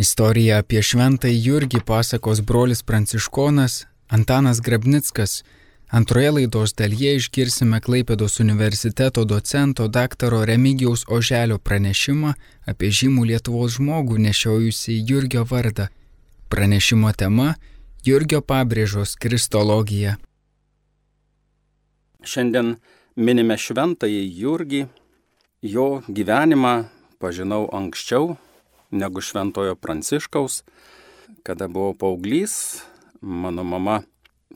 Istoriją apie šventąjį Jurgį pasakos brolis pranciškonas Antanas Grabnickas. Antroje laidos dalyje išgirsime Klaipėdos universiteto docento daktaro Remigijaus Oželio pranešimą apie žymų Lietuvos žmogų nešiojusi Jurgio vardą. Pranešimo tema - Jurgio pabrėžos kristologija. Šiandien minime šventąjį Jurgį. Jo gyvenimą pažinau anksčiau negu šventojo Pranciškaus. Kada buvau paauglys, mano mama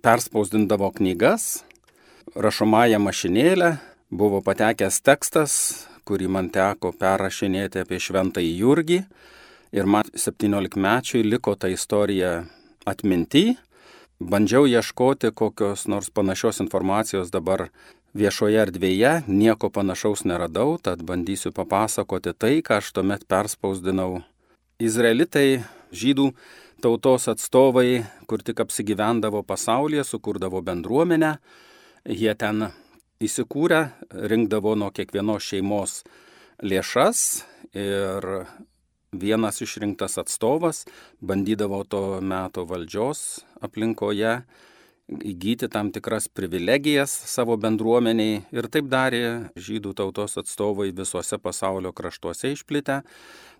perspausdindavo knygas, rašomąją mašinėlę, buvo patekęs tekstas, kurį man teko perrašinėti apie šventąjį Jurgį. Ir man 17 mečiui liko ta istorija atminti. Bandžiau ieškoti kokios nors panašios informacijos dabar viešoje erdvėje, nieko panašaus neradau, tad bandysiu papasakoti tai, ką aš tuomet perspausdinau. Izraelitai, žydų tautos atstovai, kur tik apsigyvendavo pasaulyje, sukurdavo bendruomenę, jie ten įsikūrę, rinkdavo nuo kiekvienos šeimos lėšas ir vienas išrinktas atstovas bandydavo to meto valdžios aplinkoje įgyti tam tikras privilegijas savo bendruomeniai ir taip darė žydų tautos atstovai visuose pasaulio kraštuose išplitę,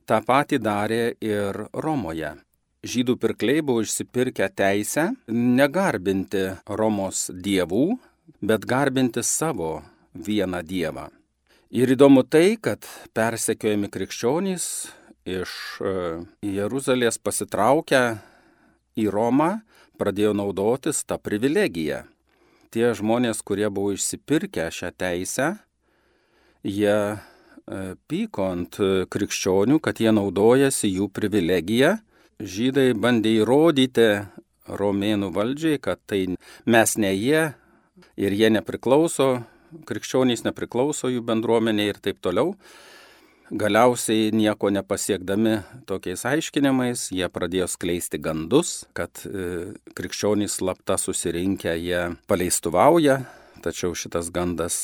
tą patį darė ir Romoje. Žydų pirkliai buvo išsipirkę teisę negarbinti Romos dievų, bet garbinti savo vieną dievą. Ir įdomu tai, kad persekiojami krikščionys iš e, Jeruzalės pasitraukę į Romą pradėjo naudotis tą privilegiją. Tie žmonės, kurie buvo išsipirkę šią teisę, jie e, pyko ant krikščionių, kad jie naudojasi jų privilegiją. Žydai bandė įrodyti romėnų valdžiai, kad tai mes ne jie ir jie nepriklauso, krikščionys nepriklauso jų bendruomenė ir taip toliau. Galiausiai nieko nepasiekdami tokiais aiškinimais, jie pradėjo skleisti gandus, kad e, krikščionys slapta susirinkę jie paleistuvauja, tačiau šitas gandas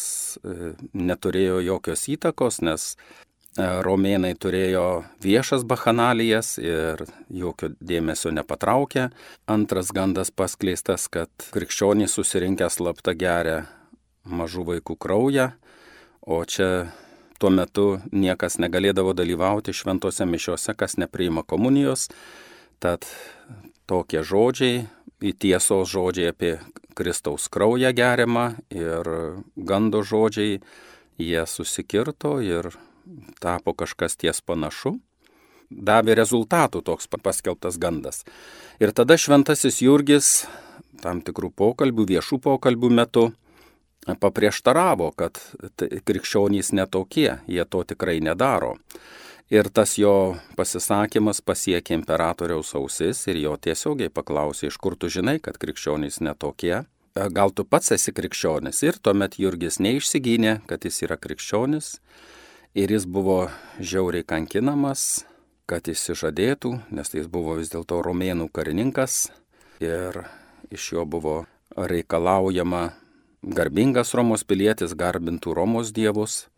e, neturėjo jokios įtakos, nes e, romėnai turėjo viešas bachanalijas ir jokio dėmesio nepatraukė. Antras gandas paskleistas, kad krikščionys susirinkę slapta geria mažų vaikų kraują, o čia Tuo metu niekas negalėdavo dalyvauti šventose mišiuose, kas nepriima komunijos. Tad tokie žodžiai, į tiesos žodžiai apie Kristaus kraują geriamą ir gando žodžiai, jie susikirto ir tapo kažkas ties panašu. Davė rezultatų toks paskelbtas gandas. Ir tada šventasis Jurgis tam tikrų pokalbių, viešų pokalbių metu paprieštaravo, kad krikščionys netokie, jie to tikrai nedaro. Ir tas jo pasisakymas pasiekė imperatoriaus ausis ir jo tiesiogiai paklausė, iš kur tu žinai, kad krikščionys netokie. Gal tu pats esi krikščionis? Ir tuomet Jurgis neišsigynė, kad jis yra krikščionis. Ir jis buvo žiauriai kankinamas, kad išsižadėtų, nes jis buvo vis dėlto romėnų karininkas. Ir iš jo buvo reikalaujama Garbingas Romos pilietis garbintų Romos dievus,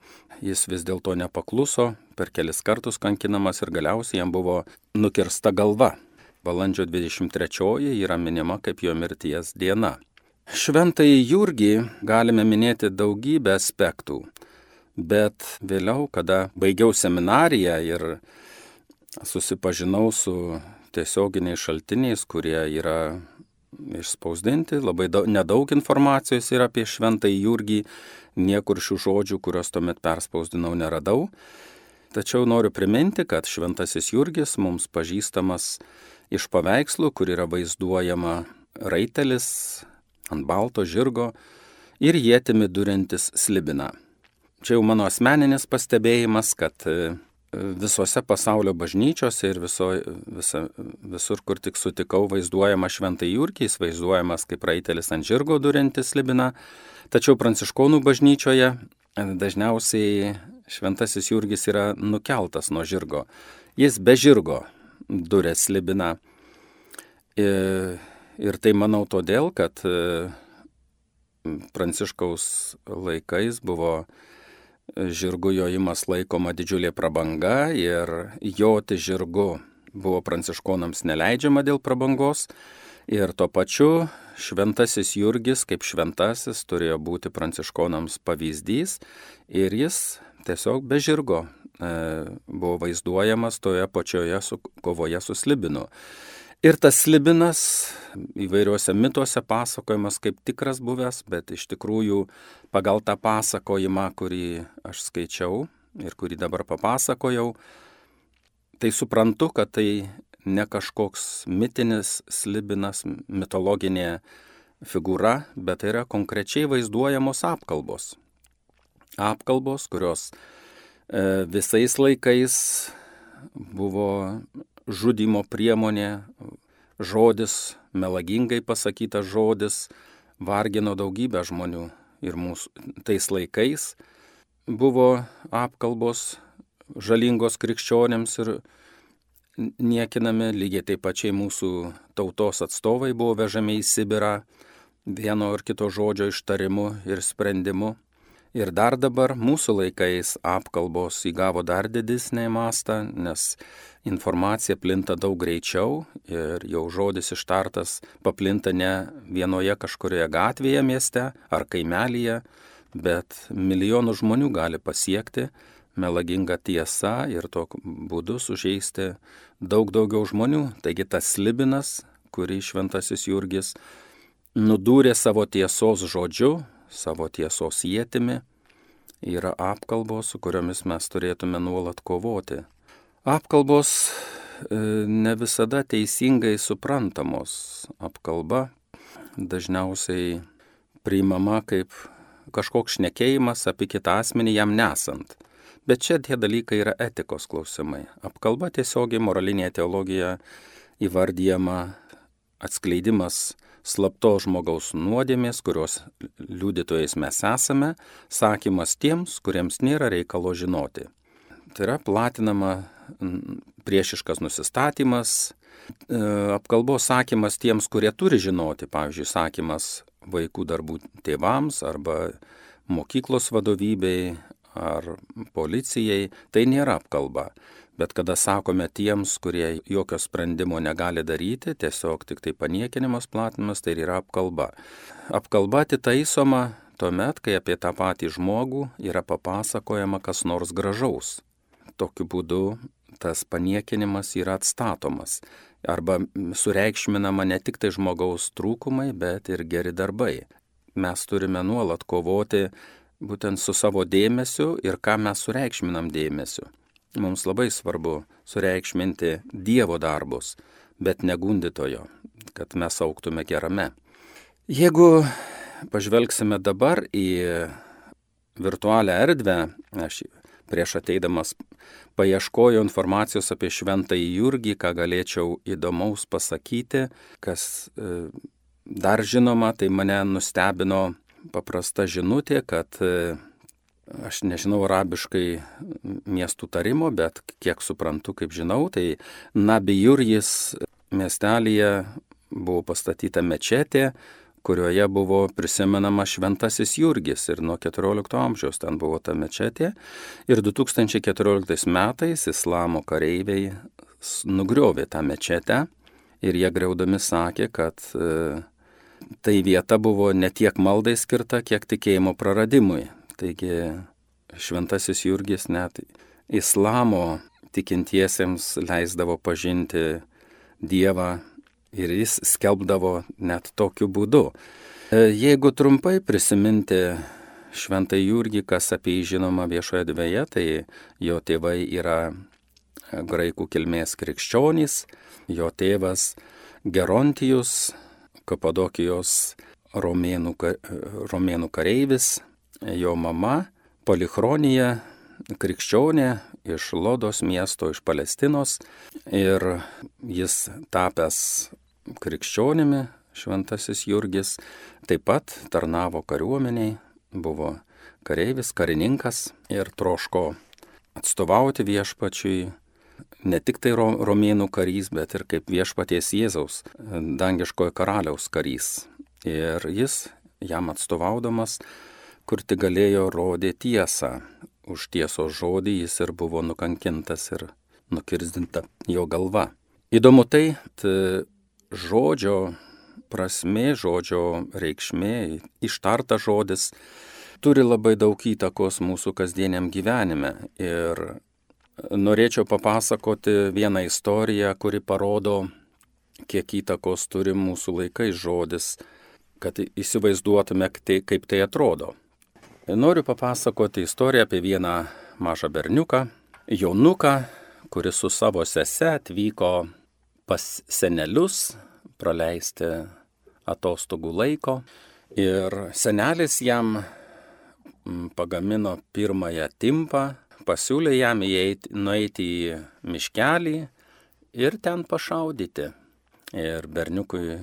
jis vis dėlto nepakluso, per kelis kartus kankinamas ir galiausiai jam buvo nukirsta galva. Balandžio 23 yra minima kaip jo mirties diena. Šventąjį Jurgį galime minėti daugybę aspektų, bet vėliau, kada baigiau seminariją ir susipažinau su tiesioginiais šaltiniais, kurie yra išspausdinti, labai daug, nedaug informacijos yra apie šventąjį Jurgį, niekur šių žodžių, kuriuos tuomet perspausdinau, neradau. Tačiau noriu priminti, kad šventasis Jurgis mums pažįstamas iš paveikslų, kur yra vaizduojama raitelis ant balto žirgo ir jėtimi durintis slibina. Čia jau mano asmeninis pastebėjimas, kad visose pasaulio bažnyčiose ir viso, visa, visur, kur tik sutikau, vaizduojama šventai Jurkiais, vaizduojamas kaip raitelis ant žirgo durintis libina. Tačiau pranciškonų bažnyčioje dažniausiai šventasis Jurgis yra nukeltas nuo žirgo. Jis be žirgo durės libina. Ir, ir tai manau todėl, kad pranciškaus laikais buvo žirgų jojimas laikoma didžiulė prabanga ir joti žirgu buvo pranciškonams neleidžiama dėl prabangos. Ir tuo pačiu šventasis Jurgis kaip šventasis turėjo būti pranciškonams pavyzdys ir jis tiesiog be žirgo e, buvo vaizduojamas toje pačioje su, kovoje su slibinu. Ir tas slibinas įvairiuose mituose pasakojimas kaip tikras buvęs, bet iš tikrųjų pagal tą pasakojimą, kurį aš skaičiau ir kurį dabar papasakojau, tai suprantu, kad tai ne kažkoks mitinis slibinas, mitologinė figūra, bet tai yra konkrečiai vaizduojamos apkalbos. Apkalbos, kurios e, visais laikais buvo žudimo priemonė, žodis, melagingai pasakytas žodis, vargino daugybę žmonių ir mūsų tais laikais buvo apkalbos žalingos krikščionėms ir niekinami, lygiai taip pačiai mūsų tautos atstovai buvo vežami į Sibirą vieno ar kito žodžio ištarimu ir sprendimu. Ir dar dabar mūsų laikais apkalbos įgavo dar didesnį mastą, nes informacija plinta daug greičiau ir jau žodis ištartas paplinta ne vienoje kažkurioje gatvėje mieste ar kaimelyje, bet milijonų žmonių gali pasiekti melagingą tiesą ir tokiu būdu sužeisti daug daugiau žmonių. Taigi tas slibinas, kurį šventasis Jurgis nudūrė savo tiesos žodžiu, savo tiesos jėtimi, yra apkalbos, su kuriomis mes turėtume nuolat kovoti. Apkalbos e, ne visada teisingai suprantamos. Apkalba dažniausiai priimama kaip kažkoks šnekėjimas apie kitą asmenį jam nesant. Bet čia tie dalykai yra etikos klausimai. Apkalba tiesiogiai moralinėje teologijoje įvardyjama atskleidimas slapto žmogaus nuodėmės, kurios liudytojais mes esame, sakymas tiems, kuriems nėra reikalo žinoti. Tai yra platinama priešiškas nusistatymas, e, apkalbos sakymas tiems, kurie turi žinoti, pavyzdžiui, sakymas vaikų darbų tėvams arba mokyklos vadovybei ar policijai, tai nėra apkalba. Bet kada sakome tiems, kurie jokio sprendimo negali daryti, tiesiog tik tai paniekinimas platinimas, tai yra apkalba. Apkalba atitaisoma tuomet, kai apie tą patį žmogų yra papasakojama kas nors gražaus. Tokiu būdu tas paniekinimas yra atstatomas. Arba sureikšminama ne tik tai žmogaus trūkumai, bet ir geri darbai. Mes turime nuolat kovoti būtent su savo dėmesiu ir ką mes sureikšminam dėmesiu. Mums labai svarbu sureikšminti Dievo darbus, bet negundytojo, kad mes auktume gerame. Jeigu pažvelgsime dabar į virtualią erdvę, aš prieš ateidamas paieškoju informacijos apie šventąjį Jurgį, ką galėčiau įdomaus pasakyti, kas e, dar žinoma, tai mane nustebino paprasta žinutė, kad e, aš nežinau arabiškai miestų tarimo, bet kiek suprantu, kaip žinau, tai Nabijurjis miestelėje buvo pastatyta mečetė, kurioje buvo prisimenama šventasis Jurgis ir nuo 14 amžiaus ten buvo ta mečetė. Ir 2014 metais islamo kareiviai nugriovė tą mečetę ir jie greudami sakė, kad e, tai vieta buvo ne tiek maldai skirta, kiek tikėjimo praradimui. Taigi šventasis Jurgis net islamo tikintiesiems leisdavo pažinti Dievą ir jis skelbdavo net tokiu būdu. E, jeigu trumpai prisiminti šventą Jurgį, kas apie jį žinoma viešoje dvieje, tai jo tėvai yra graikų kilmės krikščionys, jo tėvas Gerontijus, Kapadokijos romėnų, romėnų kareivis, jo mama Polichronija, krikščionė iš Lodos miesto, iš Palestinos ir jis tapęs krikščionimi, šventasis Jurgis, taip pat tarnavo kariuomeniai, buvo kareivis, karininkas ir troško atstovauti viešpačiui ne tik tai romėnų karys, bet ir kaip viešpaties Jėzaus dangiškojo karaliaus karys. Ir jis jam atstovaudamas kur tik galėjo rodė tiesą. Už tiesos žodį jis ir buvo nukankintas ir nukirzdinta jo galva. Įdomu tai, žodžio prasme, žodžio reikšmė, ištarta žodis turi labai daug įtakos mūsų kasdieniam gyvenime. Ir norėčiau papasakoti vieną istoriją, kuri parodo, kiek įtakos turi mūsų laikai žodis, kad įsivaizduotume, kaip tai atrodo. Noriu papasakoti istoriją apie vieną mažą berniuką, jaunuką, kuris su savo sese atvyko pas senelius praleisti atostogų laiko. Ir senelis jam pagamino pirmąją timpą, pasiūlė jam įeiti, nueiti į miškelį ir ten pašaudyti. Ir berniukui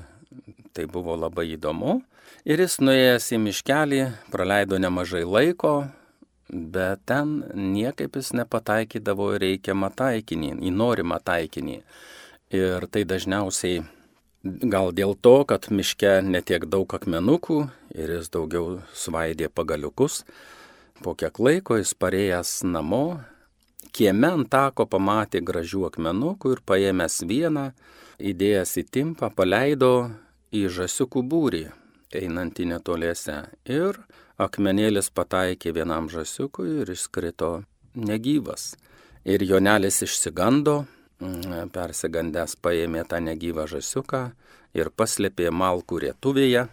tai buvo labai įdomu. Ir jis nuėjęs į miškelį praleido nemažai laiko, bet ten niekaip jis nepataikydavo į reikiamą taikinį, į norimą taikinį. Ir tai dažniausiai gal dėl to, kad miške netiek daug akmenukų ir jis daugiau svaidė pagaliukus. Po kiek laiko jis parėjęs namo, kieme ant tako pamatė gražių akmenukų ir paėmęs vieną, įdėjęs į timpą, paleido į žasiukų būrį, einantį netoliese. Ir akmenėlis pataikė vienam žasiukui ir iškrito negyvas. Ir jonelis išsigando, mm, persigandęs paėmė tą negyvą žasiuką ir paslėpė malkų rietuvėje.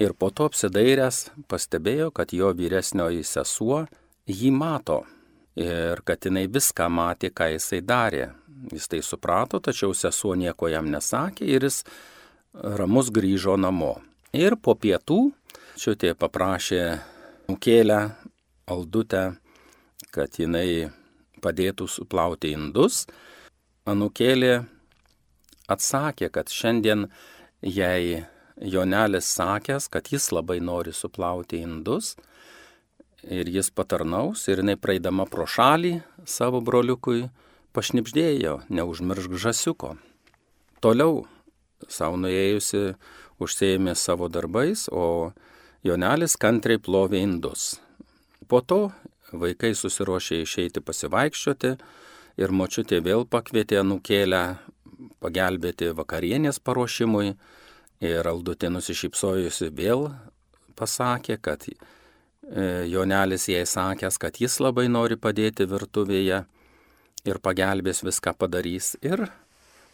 Ir po to apsidairęs pastebėjo, kad jo vyresnioji sesuo jį mato ir kad jinai viską matė, ką jisai darė. Jis tai suprato, tačiau sesuo nieko jam nesakė ir jis ramus grįžo namo. Ir po pietų Čiutė paprašė nukėlę aldutę, kad jinai padėtų suplauti indus. Anukėlė atsakė, kad šiandien jai Jonelis sakęs, kad jis labai nori suplauti indus ir jis patarnaus ir jinai praeidama pro šalį savo broliukui pašnipždėjo, neužmiršk žasiuko. Toliau savo nuėjusi užsėjėmė savo darbais, o Jonelis kantriai plovė indus. Po to vaikai susiruošė išeiti pasivaikščioti ir močiutė vėl pakvietė nukėlę pagelbėti vakarienės paruošimui ir Aldutė nusišypsojusi vėl pasakė, kad e, Jonelis jai sakęs, kad jis labai nori padėti virtuvėje ir pagelbės viską padarys. Ir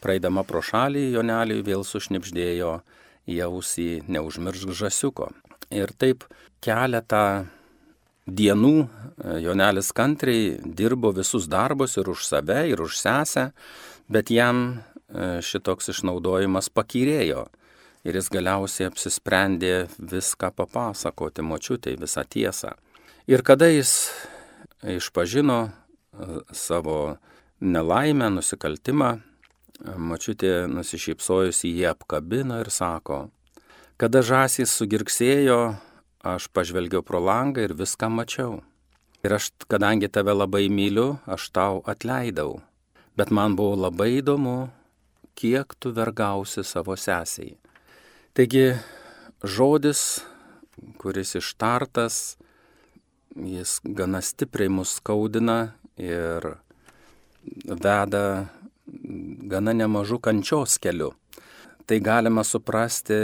praeidama pro šalį Joneliui vėl sušnipždėjo į ausį neužmiršk žasiuko. Ir taip keletą dienų e, Jonelis kantriai dirbo visus darbus ir už save, ir už sesę, bet jam e, šitoks išnaudojimas pakyrėjo. Ir jis galiausiai apsisprendė viską papasakoti močiutei, visą tiesą. Ir kada jis išpažino e, savo nelaimę, nusikaltimą, močiutė nusišypsojusi jį apkabino ir sako, Kada žąsys sugirksėjo, aš pažvelgiau pro langą ir viską mačiau. Ir aš, kadangi tave labai myliu, aš tau atleidau. Bet man buvo labai įdomu, kiek tu vergausi savo sesiai. Taigi žodis, kuris ištartas, jis gana stipriai mus skaudina ir veda gana nemažų kančios keliu. Tai galima suprasti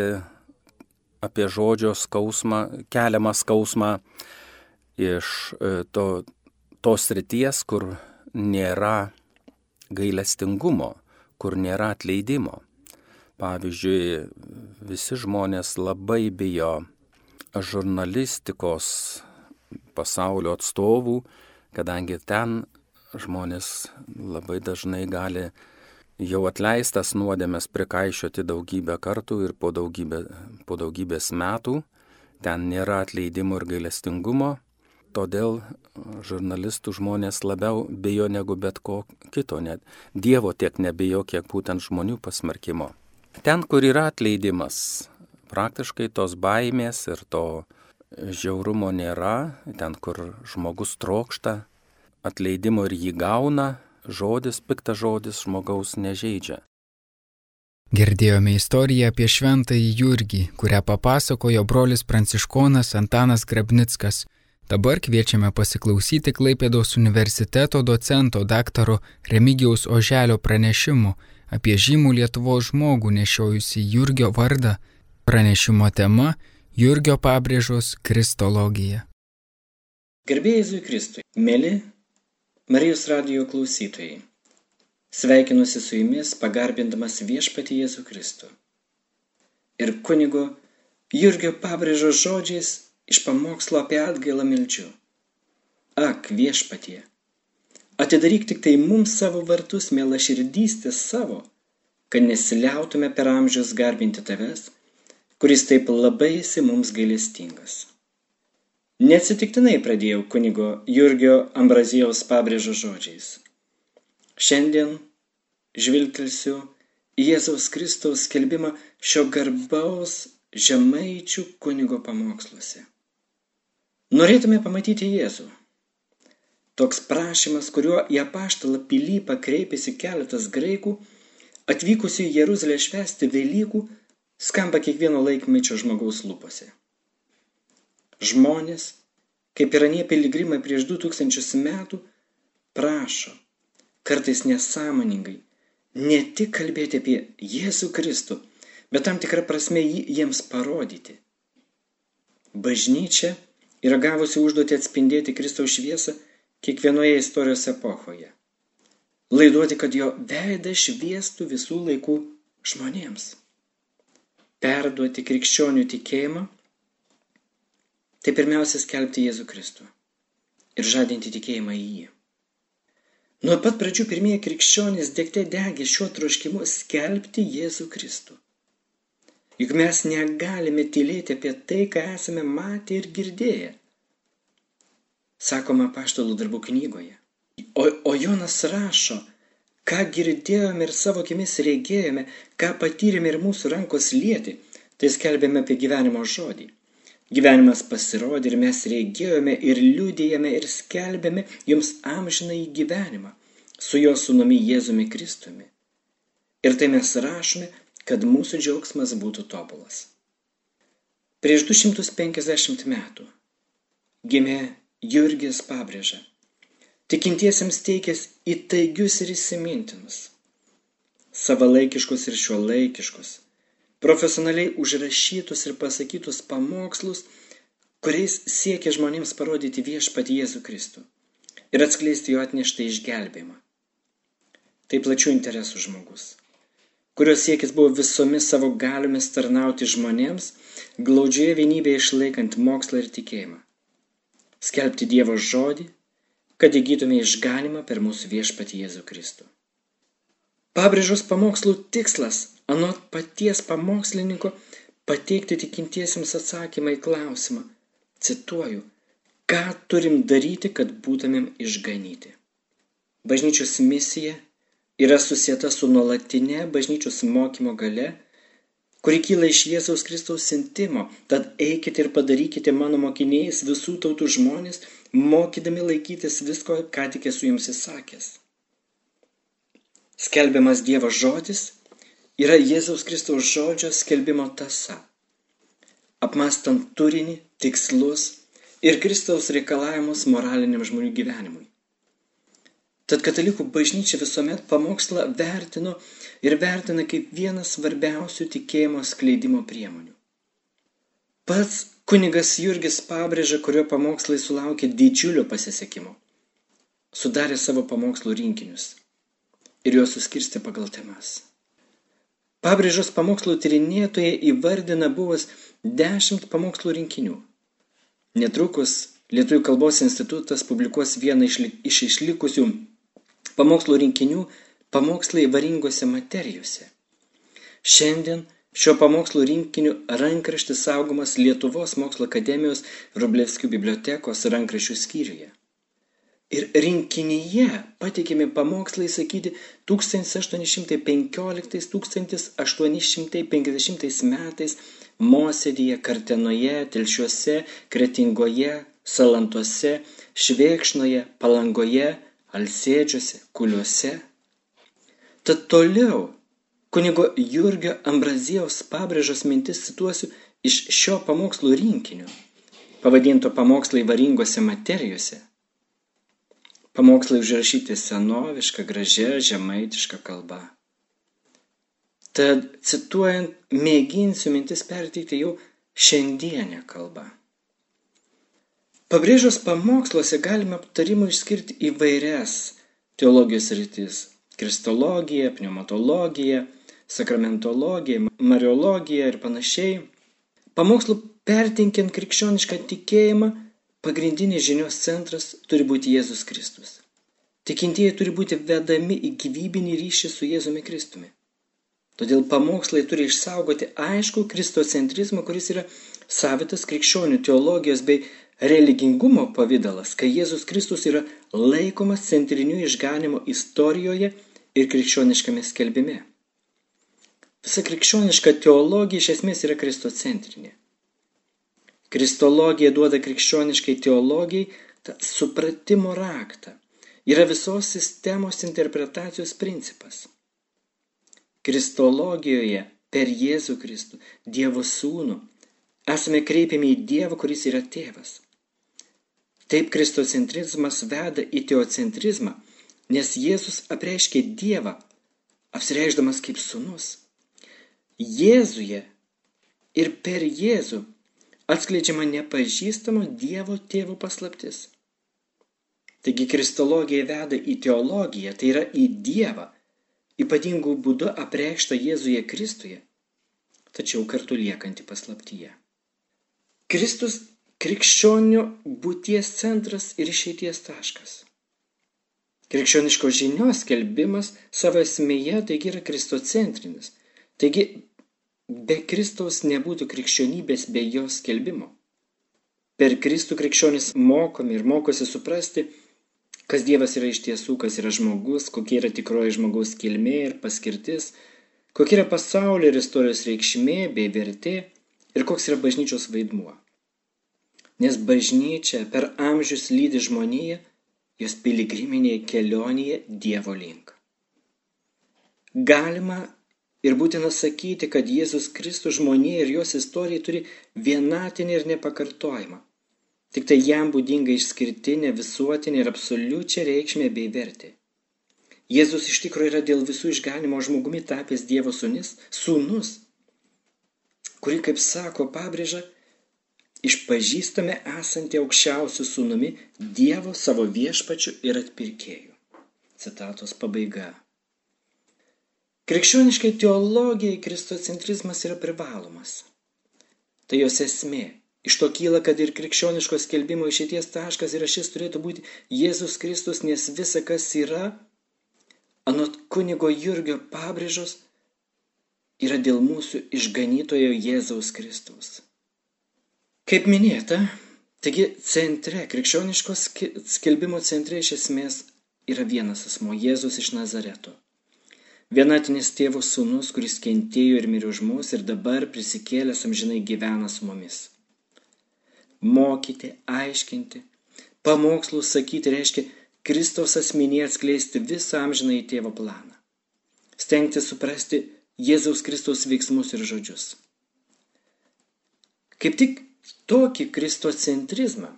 apie žodžio skausmą, keliamą skausmą iš e, to, tos ryties, kur nėra gailestingumo, kur nėra atleidimo. Pavyzdžiui, visi žmonės labai bijo žurnalistikos pasaulio atstovų, kadangi ten žmonės labai dažnai gali jau atleistas nuodėmės prikaišioti daugybę kartų ir po, daugybę, po daugybės metų, ten nėra atleidimo ir gailestingumo, todėl žurnalistų žmonės labiau bijo negu bet ko kito, net Dievo tiek nebijo, kiek būtent žmonių pasmerkimo. Ten, kur yra atleidimas, praktiškai tos baimės ir to žiaurumo nėra, ten, kur žmogus trokšta atleidimo ir jį gauna, žodis, piktas žodis žmogaus nežaidžia. Girdėjome istoriją apie šventąjį Jurgį, kurią papasakojo brolis pranciškonas Antanas Grabnickas Dabar kviečiame pasiklausyti Klaipėdos universiteto docento daktaro Remigiaus Oželio pranešimų apie žymų Lietuvos žmogų nešiojusi Jurgio vardą. Pranešimo tema - Jurgio pabrėžos Kristologija. Gerbėjai Jėzui Kristui, mėly Marijos radijo klausytojai, sveikinusi su jumis pagarbindamas viešpatį Jėzų Kristų. Ir kunigo Jurgio pabrėžos žodžiais iš pamokslo apie atgailą milčių. Ak, viešpatie, atidaryk tik tai mums savo vartus, mėla širdystė savo, kad nesiliautume per amžius garbinti tavęs, kuris taip labai esi mums gailestingas. Neatsitiktinai pradėjau kunigo Jurgio Ambrazijaus pabrėžo žodžiais. Šiandien žvilgtelsiu Jėzaus Kristaus skelbimą šio garbaus žemaičių kunigo pamoksluose. Norėtume pamatyti Jėzų. Toks prašymas, kuriuo į apaštalą Pilypą kreipėsi keletas graikų, atvykusių į Jeruzalę švęsti Velykų, skamba kiekvieno laikmečio žmogaus lūpose. Žmonės, kaip ir anie piligrimai prieš 2000 metų, prašo, kartais nesąmoningai, ne tik kalbėti apie Jėzų Kristų, bet tam tikrą prasme jį jiems parodyti. Bažnyčia yra gavusi užduotį atspindėti Kristaus šviesą kiekvienoje istorijos epochoje. Laiduoti, kad jo veidas šviestų visų laikų žmonėms. Perduoti krikščionių tikėjimą - tai pirmiausia skelbti Jėzų Kristų ir žadinti tikėjimą į jį. Nuo pat pradžių pirmieji krikščionys degte degė šiuo troškimu skelbti Jėzų Kristų. Juk mes negalime tylėti apie tai, ką esame matę ir girdėję. Sakoma paštalų darbų knygoje. O, o Jonas rašo, ką girdėjome ir savo akimis regėjome, ką patyrėme ir mūsų rankos lieti, tai skelbėme apie gyvenimo žodį. Gyvenimas pasirodė ir mes regėjome ir liūdėjome ir skelbėme jums amžiną į gyvenimą su jo sunumi Jėzumi Kristumi. Ir tai mes rašome, kad mūsų džiaugsmas būtų tobulas. Prieš 250 metų gimė Jurgis pabrėža, tikintiesiems teikęs įtaigius ir įsimintinus, savalaikiškus ir šiuolaikiškus, profesionaliai užrašytus ir pasakytus pamokslus, kuriais siekia žmonėms parodyti viešpatį Jėzų Kristų ir atskleisti jo atneštą išgelbėjimą. Tai plačių interesų žmogus kurio siekis buvo visomis savo galiomis tarnauti žmonėms, glaudžioje vienybėje išlaikant mokslą ir tikėjimą. Skelbti Dievo žodį, kad įgytume išganimą per mūsų viešpatį Jėzų Kristų. Pabrėžos pamokslų tikslas, anot paties pamokslininko, pateikti tikintiesiems atsakymą į klausimą, cituoju, ką turim daryti, kad būtumėm išganyti. Bažnyčios misija yra susieta su nuolatinė bažnyčios mokymo gale, kuri kyla iš Jėzaus Kristaus sintimo. Tad eikite ir padarykite mano mokiniais visų tautų žmonės, mokydami laikytis visko, ką tik esu jums įsakęs. Skelbiamas Dievo žodis yra Jėzaus Kristaus žodžio skelbimo tasa. Apmastant turinį, tikslus ir Kristaus reikalavimus moraliniam žmonių gyvenimui. Tad katalikų bažnyčia visuomet pamokslą vertino ir vertina kaip vieną svarbiausių tikėjimo skleidimo priemonių. Pats kunigas Jurgis pabrėžia, kurio pamokslai sulaukė didžiulio pasisekimo. Sudarė savo pamokslų rinkinius ir juos suskirstė pagal temas. Pabrėžos pamokslų tyrinėtojai įvardina buvęs dešimt pamokslų rinkinių. Netrukus Lietuvų kalbos institutas publikuos vieną iš išlikusių pamokslo rinkinių pamokslai varingose materijose. Šiandien šio pamokslo rinkiniu rankraštis saugomas Lietuvos mokslo akademijos Rublevskių bibliotekos rankraščių skyriuje. Ir rinkinyje patikimi pamokslai sakyti 1815-1850 metais Mosėdyje, Kartenoje, Telšiuose, Kretingoje, Salantuose, Švėkšnoje, Palangoje, alsėdžiuose, kuliuose. Tad toliau kunigo Jurgio Ambrazijaus pabrėžos mintis cituosiu iš šio pamokslo rinkinio. pavadinto pamokslai varingose materijose. Pamokslai užrašyti senovišką, gražią, žemaitišką kalbą. Tad cituojant, mėginsiu mintis perteikti jau šiandienę kalbą. Pabrėžus pamoksluose galime aptarimų išskirti įvairias teologijos rytis - kristologiją, pneumatologiją, sakramentologiją, mariologiją ir panašiai. Pamokslų pertinkiant krikščionišką tikėjimą, pagrindinis žinios centras turi būti Jėzus Kristus. Tikintieji turi būti vedami į gyvybinį ryšį su Jėzumi Kristumi. Todėl pamokslai turi išsaugoti aišku kristocentrizmą, kuris yra savitas krikščionių teologijos bei religingumo pavydalas, kai Jėzus Kristus yra laikomas centriniu išganimo istorijoje ir krikščioniškame skelbime. Visa krikščioniška teologija iš esmės yra kristocentrinė. Kristologija duoda krikščioniškai teologijai supratimo raktą. Yra visos sistemos interpretacijos principas. Kristologijoje per Jėzų Kristų, Dievo Sūnų, esame kreipiami į Dievą, kuris yra tėvas. Taip kristocentrizmas veda į teocentrizmą, nes Jėzus apreiškė Dievą, apsireikšdamas kaip sunus. Jėzuje ir per Jėzų atskleidžiama nepažįstamo Dievo tėvo paslaptis. Taigi kristologija veda į teologiją, tai yra į Dievą, ypatingų būdu apreikštą Jėzuje Kristuje, tačiau kartu liekanti paslaptyje. Kristus krikščionių būties centras ir išeities taškas. Krikščioniškos žinios skelbimas savo esmėje taigi yra kristocentrinis. Taigi be Kristaus nebūtų krikščionybės be jos skelbimo. Per Kristų krikščionis mokomi ir mokosi suprasti, kas Dievas yra iš tiesų, kas yra žmogus, kokia yra tikroji žmogaus kilmė ir paskirtis, kokia yra pasaulio ir istorijos reikšmė bei vertė ir koks yra bažnyčios vaidmuo nes bažnyčia per amžius lydi žmoniją jos piligriminėje kelionėje Dievo link. Galima ir būtina sakyti, kad Jėzus Kristus žmonija ir jos istorija turi vienatinį ir nepakartojimą. Tik tai jam būdinga išskirtinė, visuotinė ir absoliučia reikšmė bei vertė. Jėzus iš tikrųjų yra dėl visų išganimo žmogumi tapęs Dievo sunis, sūnus, kuri, kaip sako pabrėža, išpažįstame esantį aukščiausių sūnumi Dievo savo viešpačiu ir atpirkėju. Citatos pabaiga. Krikščioniškai teologijai kristocentrizmas yra privalomas. Tai jos esmė. Iš to kyla, kad ir krikščioniško skelbimo išėties taškas ir šis turėtų būti Jėzus Kristus, nes visa, kas yra, anot kunigo Jurgio pabrėžos, yra dėl mūsų išganytojo Jėzaus Kristaus. Kaip minėta, taigi centre, krikščioniškos skelbimo centre iš esmės yra vienas asmo - Jėzus iš Nazareto. Vienatinis tėvo sūnus, kuris kentėjo ir mirė už mus ir dabar prisikėlęs amžinai gyvena su mumis. Mokyti, aiškinti, pamokslų sakyti reiškia Kristaus asmenį atskleisti visą amžinai tėvo planą. Stengti suprasti Jėzaus Kristaus veiksmus ir žodžius. Kaip tik tokį kristocentrizmą,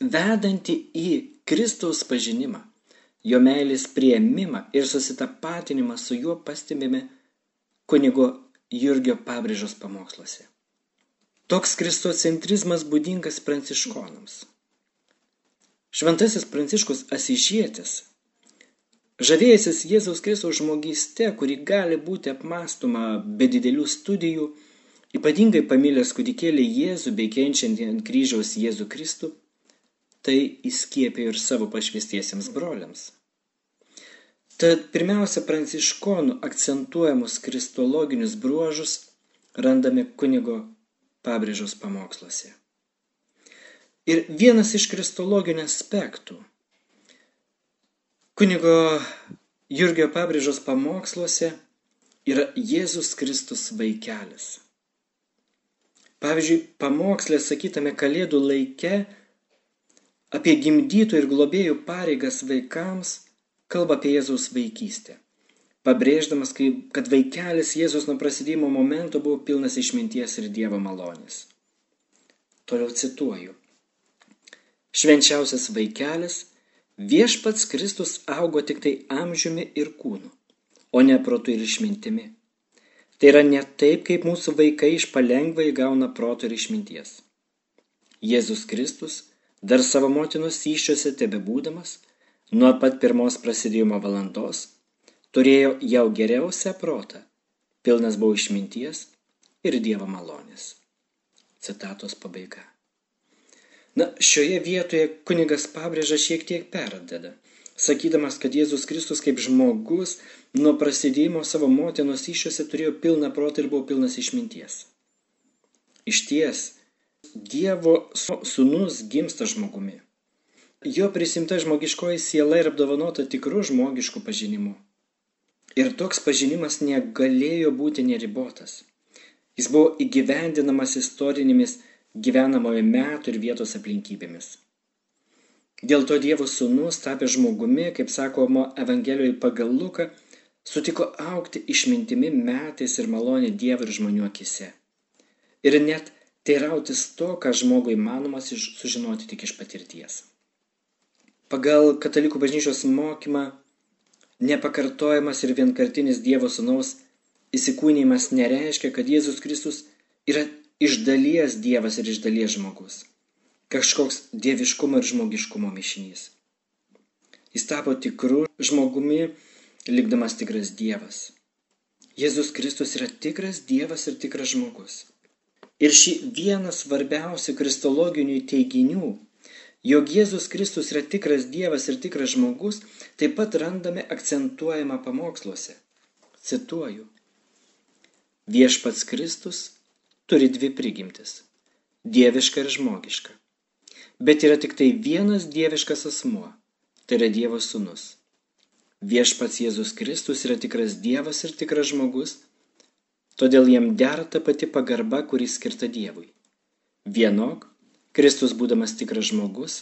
vedantį į Kristaus pažinimą, jo meilės prieimimą ir susitapatinimą su juo pastebime kunigo Jurgio pabrėžos pamoksluose. Toks kristocentrizmas būdingas pranciškonams. Šventasis pranciškus Asižėtis, žavėjęsis Jėzaus Kristaus žmogyste, kuri gali būti apmastoma be didelių studijų, Ypatingai pamilęs kūdikėlį Jėzų bei kenčiantį ant kryžiaus Jėzų Kristų, tai įskiepėjo ir savo pašvestiesiems broliams. Tad pirmiausia, pranciškonų akcentuojamus kristologinius bruožus randame kunigo pabrėžos pamoksluose. Ir vienas iš kristologinių aspektų kunigo Jurgio pabrėžos pamoksluose yra Jėzus Kristus vaikelis. Pavyzdžiui, pamokslė sakytame Kalėdų laike apie gimdytų ir globėjų pareigas vaikams kalba apie Jėzaus vaikystę. Pabrėždamas, kad vaikelis Jėzus nuo prasidėjimo momento buvo pilnas išminties ir Dievo malonės. Toliau cituoju. Švenčiausias vaikelis, viešpats Kristus augo tik tai amžiumi ir kūnu, o ne protu ir išmintimi. Tai yra ne taip, kaip mūsų vaikai iš palengva įgauna proto ir išminties. Jėzus Kristus, dar savo motinos įščiuose tebe būdamas, nuo pat pirmos prasidėjimo valandos, turėjo jau geriausią protą, pilnas buvo išminties ir Dievo malonės. Citatos pabaiga. Na, šioje vietoje kunigas pabrėža šiek tiek perdeda, sakydamas, kad Jėzus Kristus kaip žmogus nuo prasidėjimo savo motinos iššiose turėjo pilną protą ir buvo pilnas išminties. Iš ties, Dievo sūnus gimsta žmogumi. Jo prisimta žmogiškoji siela ir apdovanota tikru žmogišku pažinimu. Ir toks pažinimas negalėjo būti neribotas. Jis buvo įgyvendinamas istorinėmis gyvenamojo metų ir vietos aplinkybėmis. Dėl to Dievo sūnus, tapęs žmogumi, kaip sakoma Evangelijoje pagal Luką, sutiko aukti išmintimi metais ir malonė Dievo ir žmonių akise. Ir net teirautis to, ką žmogui įmanomas sužinoti tik iš patirties. Pagal katalikų bažnyčios mokymą nepakartojamas ir vienkartinis Dievo sūnaus įsikūnymas nereiškia, kad Jėzus Kristus yra iš dalies Dievas ir iš dalies žmogus. Kažkoks dieviškumo ir žmogiškumo mišinys. Jis tapo tikru žmogumi, likdamas tikras Dievas. Jėzus Kristus yra tikras Dievas ir tikras žmogus. Ir šį vieną svarbiausių kristologinių teiginių Jog Jėzus Kristus yra tikras Dievas ir tikras žmogus, taip pat randame akcentuojama pamoksluose. Cituoju. Viešpats Kristus turi dvi prigimtis - dieviška ir žmogiška. Bet yra tik tai vienas dieviškas asmuo - tai yra Dievo sūnus. Viešpats Jėzus Kristus yra tikras Dievas ir tikras žmogus, todėl jam dera ta pati pagarba, kuri skirta Dievui. Vienok Kristus būdamas tikras žmogus,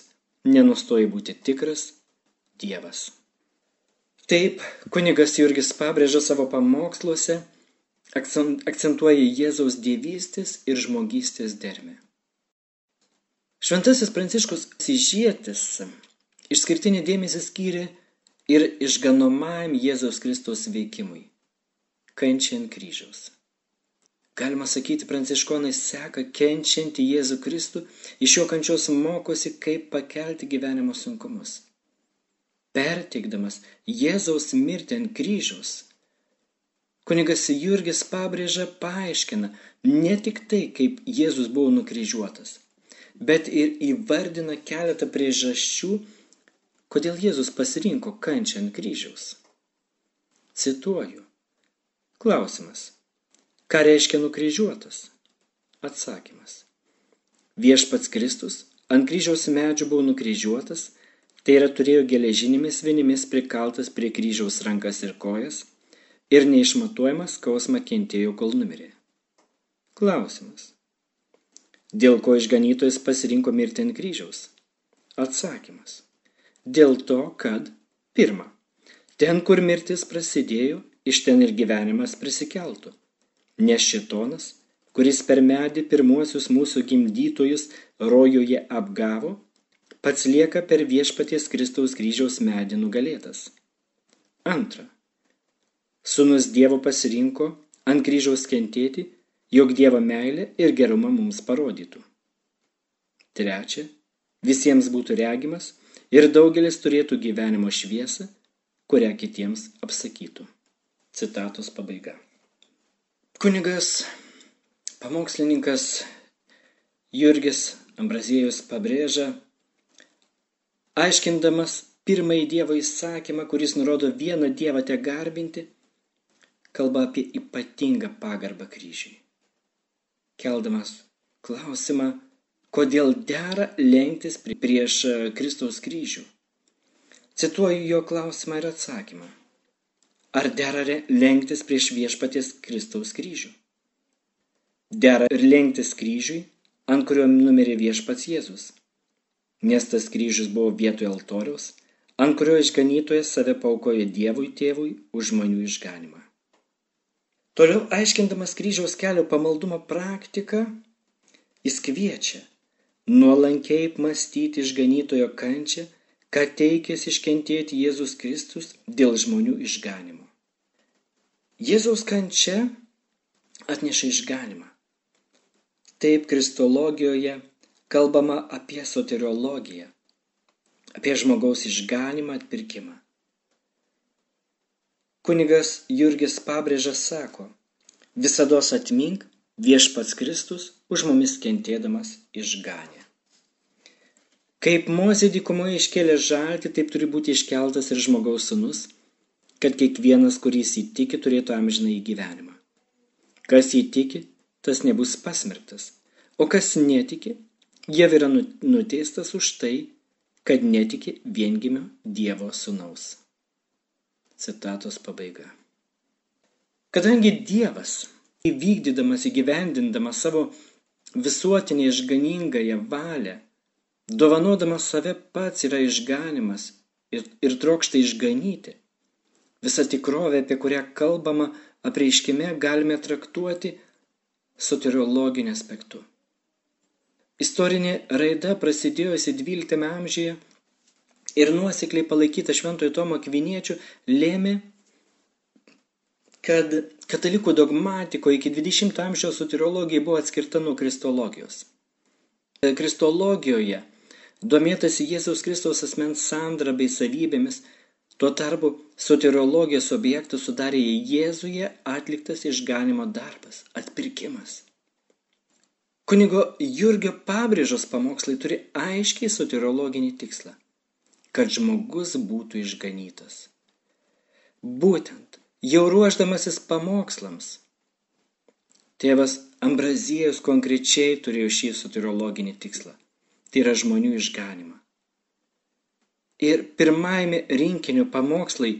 nenustoja būti tikras Dievas. Taip, kunigas Jurgis pabrėžia savo pamoksluose, akcentuoja Jėzaus dievystės ir žmogystės dermę. Šventasis Pranciškus Sižėtis išskirtinį dėmesį skyrė ir išganomajam Jėzaus Kristaus veikimui - kančiai ant kryžiaus. Galima sakyti, pranciškonai seka kenčiantį Jėzų Kristų, iš jo kančios mokosi, kaip pakelti gyvenimo sunkumus. Perteikdamas Jėzaus mirtį ant kryžiaus, kunigas Jurgis pabrėžia, paaiškina ne tik tai, kaip Jėzus buvo nukryžiuotas, bet ir įvardina keletą priežasčių, kodėl Jėzus pasirinko kančią ant kryžiaus. Cituoju. Klausimas. Ką reiškia nukryžiuotas? Atsakymas. Viešpats Kristus ant kryžiaus medžių buvo nukryžiuotas, tai yra turėjo geležinėmis vinimis prikaltas prie kryžiaus rankas ir kojas ir neišmatuojamas skausmą kentėjo, kol numirė. Klausimas. Dėl ko išganytojas pasirinko mirti ant kryžiaus? Atsakymas. Dėl to, kad pirma, ten, kur mirtis prasidėjo, iš ten ir gyvenimas prisikeltų nes šitonas, kuris per medį pirmuosius mūsų gimdytojus rojuje apgavo, pats lieka per viešpaties Kristaus kryžiaus medį nugalėtas. Antra. Sūnus Dievo pasirinko ant kryžiaus kentėti, jog Dievo meilė ir gerumą mums parodytų. Trečia. Visiems būtų regimas ir daugelis turėtų gyvenimo šviesą, kurią kitiems apsakytų. Citatos pabaiga. Kunigas, pamokslininkas Jurgis Ambraziejus pabrėžia, aiškindamas pirmąjį Dievo įsakymą, kuris nurodo vieną Dievą te garbinti, kalba apie ypatingą pagarbą kryžiui. Keldamas klausimą, kodėl dera lenktis prieš Kristaus kryžių. Cituoju jo klausimą ir atsakymą. Ar dera lenktis prieš viešpaties Kristaus kryžių? Dera ir lenktis kryžiui, ant kurio numirė viešpats Jėzus. Nes tas kryžius buvo vietoje altoriaus, ant kurio išganytojas save paukojo Dievui tėvui už žmonių išganimą. Toliau aiškindamas kryžiaus kelio pamaldumo praktiką, jis kviečia nuolankiai mąstyti išganytojo kančią, ką teikės iškentėti Jėzus Kristus dėl žmonių išganimo. Jėzaus kančia atneša išganimą. Taip kristologijoje kalbama apie soteriologiją, apie žmogaus išganimą atpirkimą. Kunigas Jurgis Pabrėžas sako, visada atmink viešpats Kristus už mumis kentėdamas išganė. Kaip Mozė dykumoje iškėlė žaltį, taip turi būti iškeltas ir žmogaus sunus, kad kiekvienas, kuris įtiki, turėtų amžiną į gyvenimą. Kas įtiki, tas nebus pasmerktas, o kas netiki, jau yra nu, nuteistas už tai, kad netiki viengimio Dievo sunaus. Citatos pabaiga. Kadangi Dievas, įvykdydamas įgyvendindamas savo visuotinį išganingąją valią, dovanodamas save pats yra išganimas ir, ir trokšta išganyti, visą tikrovę, apie kurią kalbama apreiškime, galime traktuoti soteriologiniu aspektu. Istorinė raida prasidėjusi XII amžiuje ir nuosekliai palaikyta Šventojo Tomo Kviniečio lėmė, kad katalikų dogmatiko iki 20 amžiaus soteriologija buvo atskirta nuo kristologijos. Kristologijoje domėtasi Jėzaus Kristaus asmens sandra bei savybėmis, tuo tarpu soteriologijos objektų sudarė Jėzuje atliktas išganimo darbas – atpirkimas. Kunigo Jurgio pabrėžos pamokslai turi aiškiai soteriologinį tikslą – kad žmogus būtų išganytas. Būtent jau ruoždamasis pamokslams, tėvas Ambrazijus konkrečiai turėjo šį soteriologinį tikslą – tai yra žmonių išganimą. Ir pirmajame rinkinio pamokslai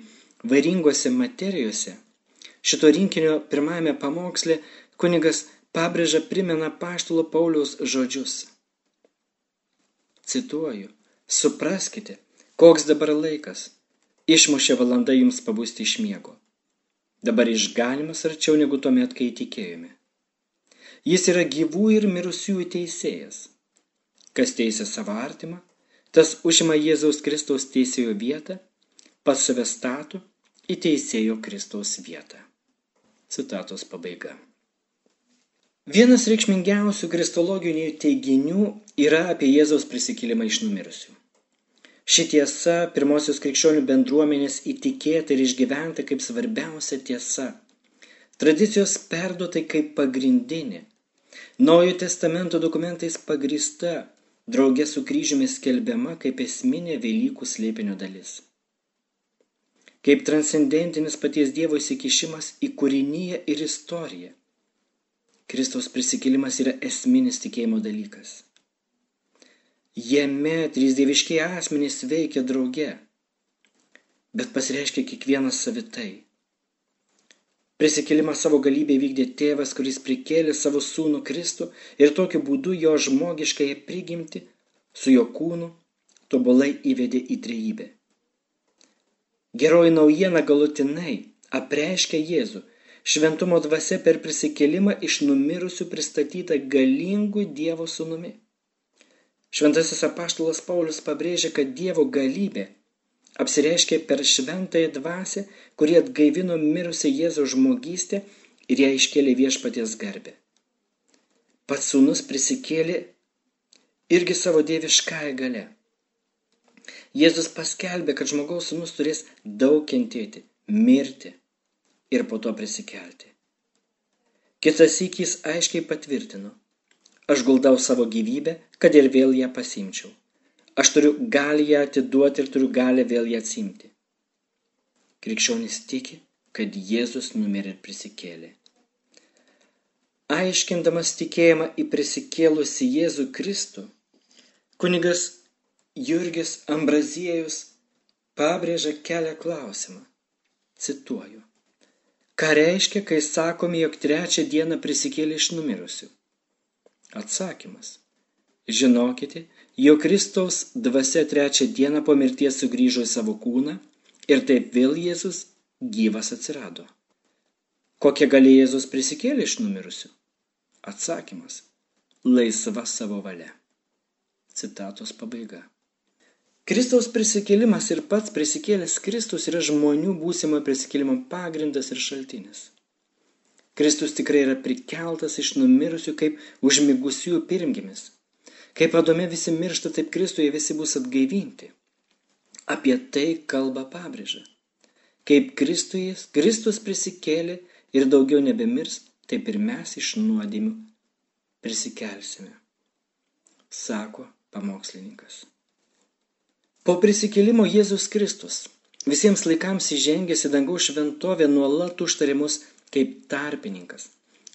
varingose materijose, šito rinkinio pirmajame pamoksle kunigas pabrėža primena paštulo Pauliaus žodžius. Cituoju, supraskite, Koks dabar laikas? Išmušė valanda jums pabusti iš miego. Dabar išganimas arčiau negu tuomet, kai tikėjome. Jis yra gyvų ir mirusiųjų teisėjas. Kas teisė savo artimą, tas užima Jėzaus Kristaus teisėjo vietą, pas save statų į teisėjo Kristaus vietą. Citatos pabaiga. Vienas reikšmingiausių kristologinių teiginių yra apie Jėzaus prisikilimą iš numirusių. Ši tiesa pirmosios krikščionių bendruomenės įtikėta ir išgyventa kaip svarbiausia tiesa. Tradicijos perduotai kaip pagrindinė. Naujojo testamento dokumentais pagrįsta, draugė su kryžiumi skelbiama kaip esminė Velykų slėpinio dalis. Kaip transcendentinis paties Dievo įsikišimas į kūrinyje ir istoriją. Kristaus prisikėlimas yra esminis tikėjimo dalykas. Jame trys dieviškiai asmenys veikia drauge, bet pasireiškia kiekvienas savitai. Prisikėlimą savo galybę vykdė tėvas, kuris prikėlė savo sūnų Kristų ir tokiu būdu jo žmogiškąją prigimti su jo kūnu tobulai įvedė į trejybę. Geroji naujiena galutinai apreiškia Jėzų, šventumo dvasia per prisikėlimą iš numirusių pristatyta galingų Dievo sūnumi. Šventasis apaštalas Paulius pabrėžia, kad Dievo galybė apsireiškė per šventąją dvasę, kurie atgaivino mirusią Jėzaus žmogystę ir ją iškėlė viešpaties garbę. Pats sūnus prisikėlė irgi savo dieviškąją galę. Jėzus paskelbė, kad žmogaus sūnus turės daug kentėti, mirti ir po to prisikelti. Kitas įkys aiškiai patvirtino, Aš guldau savo gyvybę, kad ir vėl ją pasimčiau. Aš turiu gali ją atiduoti ir turiu gali vėl ją atsimti. Krikščionis tiki, kad Jėzus numirė ir prisikėlė. Aiškindamas tikėjimą į prisikėlusi Jėzų Kristų, kunigas Jurgis Ambraziejus pabrėžia kelią klausimą. Cituoju. Ką reiškia, kai sakome, jog trečią dieną prisikėlė iš numirusių? Atsakymas. Žinokite, jo Kristaus dvasia trečią dieną po mirties sugrįžo į savo kūną ir taip vėl Jėzus gyvas atsirado. Kokia gali Jėzus prisikėlė iš numirusių? Atsakymas. Laisva savo valia. Citatos pabaiga. Kristaus prisikėlimas ir pats prisikėlęs Kristus yra žmonių būsimo prisikėlimo pagrindas ir šaltinis. Kristus tikrai yra prikeltas iš numirusių kaip užmigusiųjų pirmgimis. Kaip Adome visi miršta, taip Kristuje visi bus atgaivinti. Apie tai kalba pabrėža. Kaip Kristuje, Kristus prisikėlė ir daugiau nebemirs, taip ir mes iš nuodėmių prisikelsime, sako pamokslininkas. Po prisikėlimo Jėzus Kristus visiems laikams įžengęs į dangaus šventovę nuolat užtarimus kaip tarpininkas,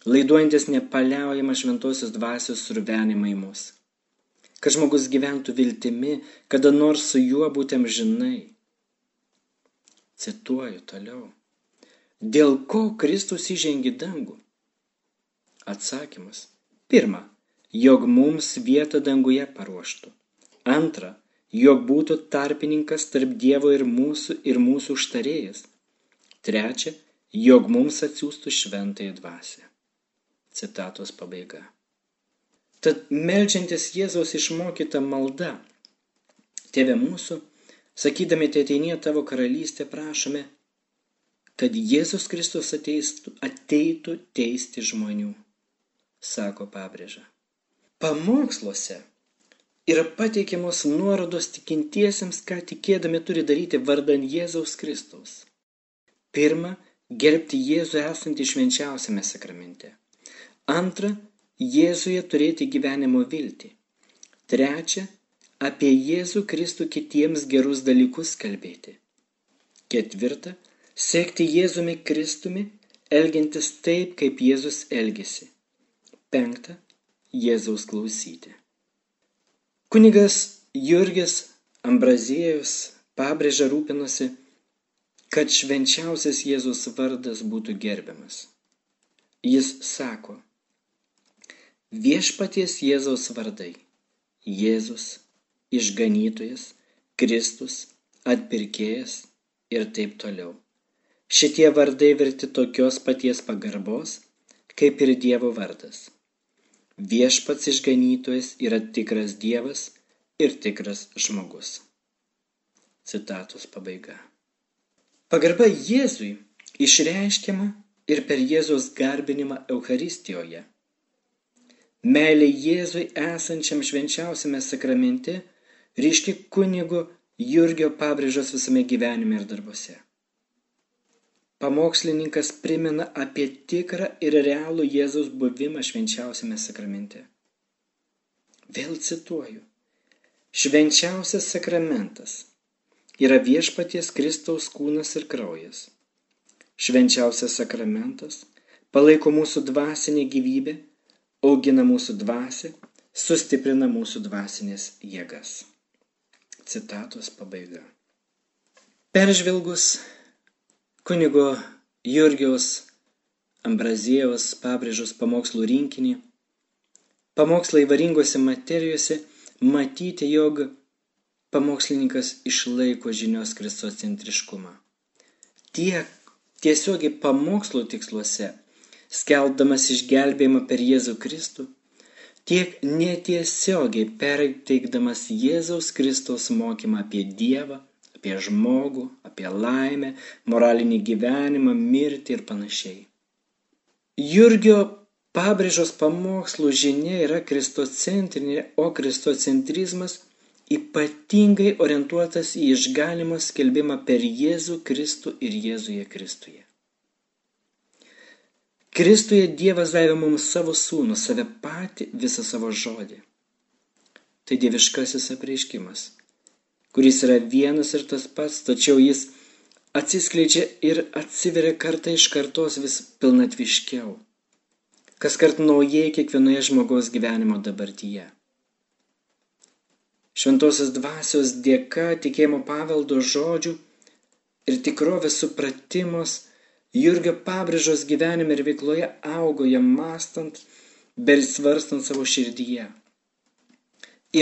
laiduojantis nepaliaujamą šventosios dvasios survenimą į mus. Kad žmogus gyventų viltimi, kada nors su juo būtėm žinai. Cituoju toliau. Dėl ko Kristus įžengi dangų? Atsakymas. Pirma, jog mums vietą danguje paruoštų. Antra, jog būtų tarpininkas tarp Dievo ir mūsų ir mūsų užtarėjas. Trečia, jog mums atsiųstų šventąją dvasę. Citatos pabaiga. Tad melžiantis Jėzaus išmokyta malda, Tėve mūsų, sakydami, te ateinie tavo karalystė, prašome, kad Jėzus Kristus ateistų, ateitų teisti žmonių, sako pabrėža. Pamoksluose yra pateikiamos nuorodos tikintiesiems, ką tikėdami turi daryti vardan Jėzaus Kristaus. Pirma, gerbti Jėzų esantį švenčiausiame sakramente. Antra, Jėzuje turėti gyvenimo viltį. Trečia, apie Jėzų Kristų kitiems gerus dalykus kalbėti. Ketvirta, sekti Jėzumi Kristumi, elgiantis taip, kaip Jėzus elgesi. Penkta, Jėzaus klausyti. Kunigas Jurgis Ambraziejus pabrėža rūpinosi, kad švenčiausias Jėzus vardas būtų gerbiamas. Jis sako, viešpaties Jėzaus vardai - Jėzus, išganytojas, Kristus, atpirkėjas ir taip toliau. Šitie vardai verti tokios paties pagarbos, kaip ir Dievo vardas. Viešpats išganytojas yra tikras Dievas ir tikras žmogus. Citatos pabaiga. Pagarba Jėzui išreiškiama ir per Jėzos garbinimą Euharistijoje. Meilė Jėzui esančiam švenčiausiame sakramente ryški kunigo Jurgio pabrėžos visame gyvenime ir darbuose pamokslininkas primena apie tikrą ir realų Jėzaus buvimą švenčiausiame sakramente. Vėl cituoju. Švenčiausias sakramentas yra viešpaties Kristaus kūnas ir kraujas. Švenčiausias sakramentas palaiko mūsų dvasinę gyvybę, augina mūsų dvasę, sustiprina mūsų dvasinės jėgas. Citatos pabaiga. Peržvelgus kunigo Jurgiaus Ambraziejaus pabrėžus pamokslų rinkinį. Pamokslai varingose materijose matyti, jog pamokslininkas išlaiko žinios kristocentriškumą. Tiek tiesiogiai pamokslo tiksluose, skelbdamas išgelbėjimą per Jėzų Kristų, tiek netiesiogiai perteikdamas Jėzaus Kristaus mokymą apie Dievą apie žmogų, apie laimę, moralinį gyvenimą, mirtį ir panašiai. Jurgio pabrėžos pamokslų žinia yra kristocentrinė, o kristocentrizmas ypatingai orientuotas į išgalimą skelbimą per Jėzų Kristų ir Jėzuje Kristuje. Kristuje Dievas davė mums savo sūnų, save patį, visą savo žodį. Tai dieviškasis apreiškimas kuris yra vienas ir tas pats, tačiau jis atsiskleidžia ir atsiveria kartą iš kartos vis pilnatviškiau, kas kart naujai kiekvienoje žmogaus gyvenimo dabartyje. Šventosios dvasios dėka tikėjimo paveldo žodžių ir tikrovės supratimos Jurgio pabrėžos gyvenime ir veikloje augo jam mastant, bersvarstant savo širdyje,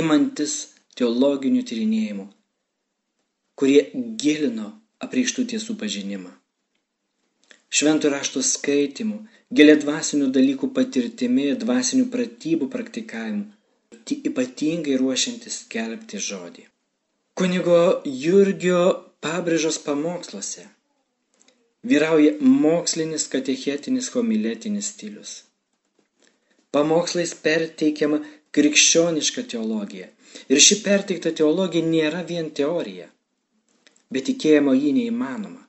imantis teologinių tyrinėjimų kurie gilino apreikštų tiesų pažinimą. Šventų rašto skaitimų, gilė dvasinių dalykų patirtimi, dvasinių pratybų praktikavimu ypatingai ruošiantis skelbti žodį. Kunigo Jurgio pabrėžos pamoksluose vyrauja mokslinis katechetinis homiletinis stilius. Pamokslais perteikiama krikščioniška teologija. Ir ši perteikta teologija nėra vien teorija, bet tikėjimo jį neįmanoma.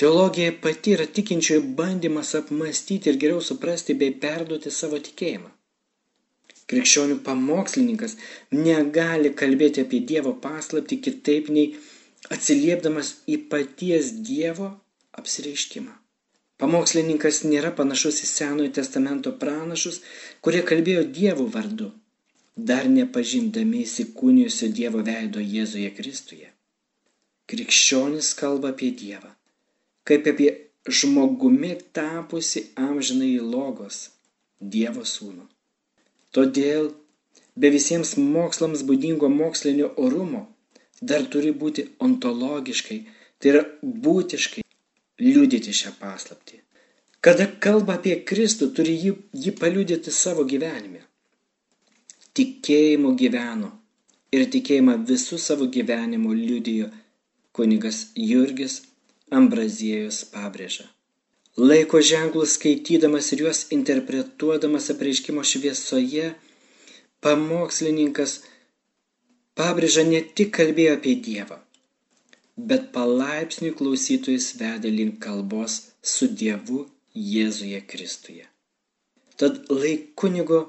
Teologija pati yra tikinčiojo bandymas apmastyti ir geriau suprasti bei perduoti savo tikėjimą. Krikščionių pamokslininkas negali kalbėti apie Dievo paslapti kitaip nei atsiliepdamas į paties Dievo apsireiškimą. Pamokslininkas nėra panašus į Senojo testamento pranašus, kurie kalbėjo Dievo vardu, dar nepažindami įsikūnijusio Dievo veido Jėzuje Kristuje. Krikščionis kalba apie Dievą, kaip apie žmogumi tapusi amžinai logos, Dievo sūnų. Todėl be visiems mokslams būdingo mokslinio orumo dar turi būti ontologiškai, tai yra būtiškai liudyti šią paslaptį. Kada kalba apie Kristų, turi jį, jį paliudyti savo gyvenime. Tikėjimu gyveno ir tikėjimą visų savo gyvenimo liudijo kunigas Jurgis Ambraziejus pabrėža laiko ženklus skaitydamas ir juos interpretuodamas apreiškimo šviesoje, pamokslininkas pabrėža ne tik kalbėjo apie Dievą, bet palaipsniui klausytojus vedė link kalbos su Dievu Jėzuje Kristuje. Tad laik kunigo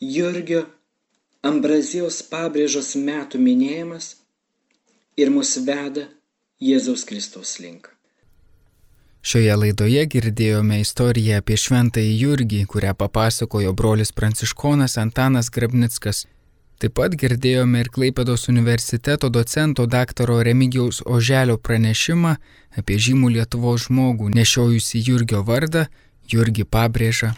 Jurgio Ambrazijaus pabrėžos metų minėjimas ir mus veda Jėzaus Kristaus link. Šioje laidoje girdėjome istoriją apie šventąjį Jurgį, kurią papasakojo brolis pranciškonas Antanas Grabnickas. Taip pat girdėjome ir Klaipėdos universiteto docento daktaro Remigiaus Oželio pranešimą apie žymų Lietuvos žmogų nešiojusi Jurgio vardą, Jurgį pabrėžą